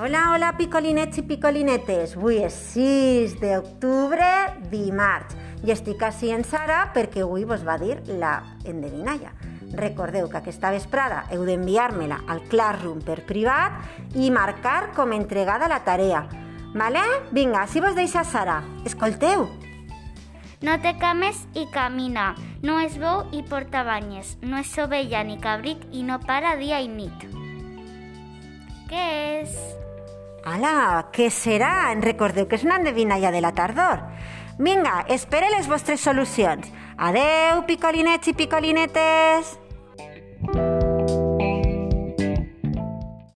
Hola, hola, picolinets i picolinetes. Avui és 6 d'octubre, dimarts. I estic així en Sara perquè avui vos va dir la endevinalla. Recordeu que aquesta vesprada heu d'enviar-me-la al Classroom per privat i marcar com entregada la tarea. Vale? Vinga, si vos deixa Sara. Escolteu. No té cames i camina, no és bou i porta banyes, no és ovella ni cabrit i no para dia i nit. Què és? Ala, què serà? En recordeu que és una endevinalla de la tardor. Vinga, espere les vostres solucions. Adeu, picolinets i picolinetes!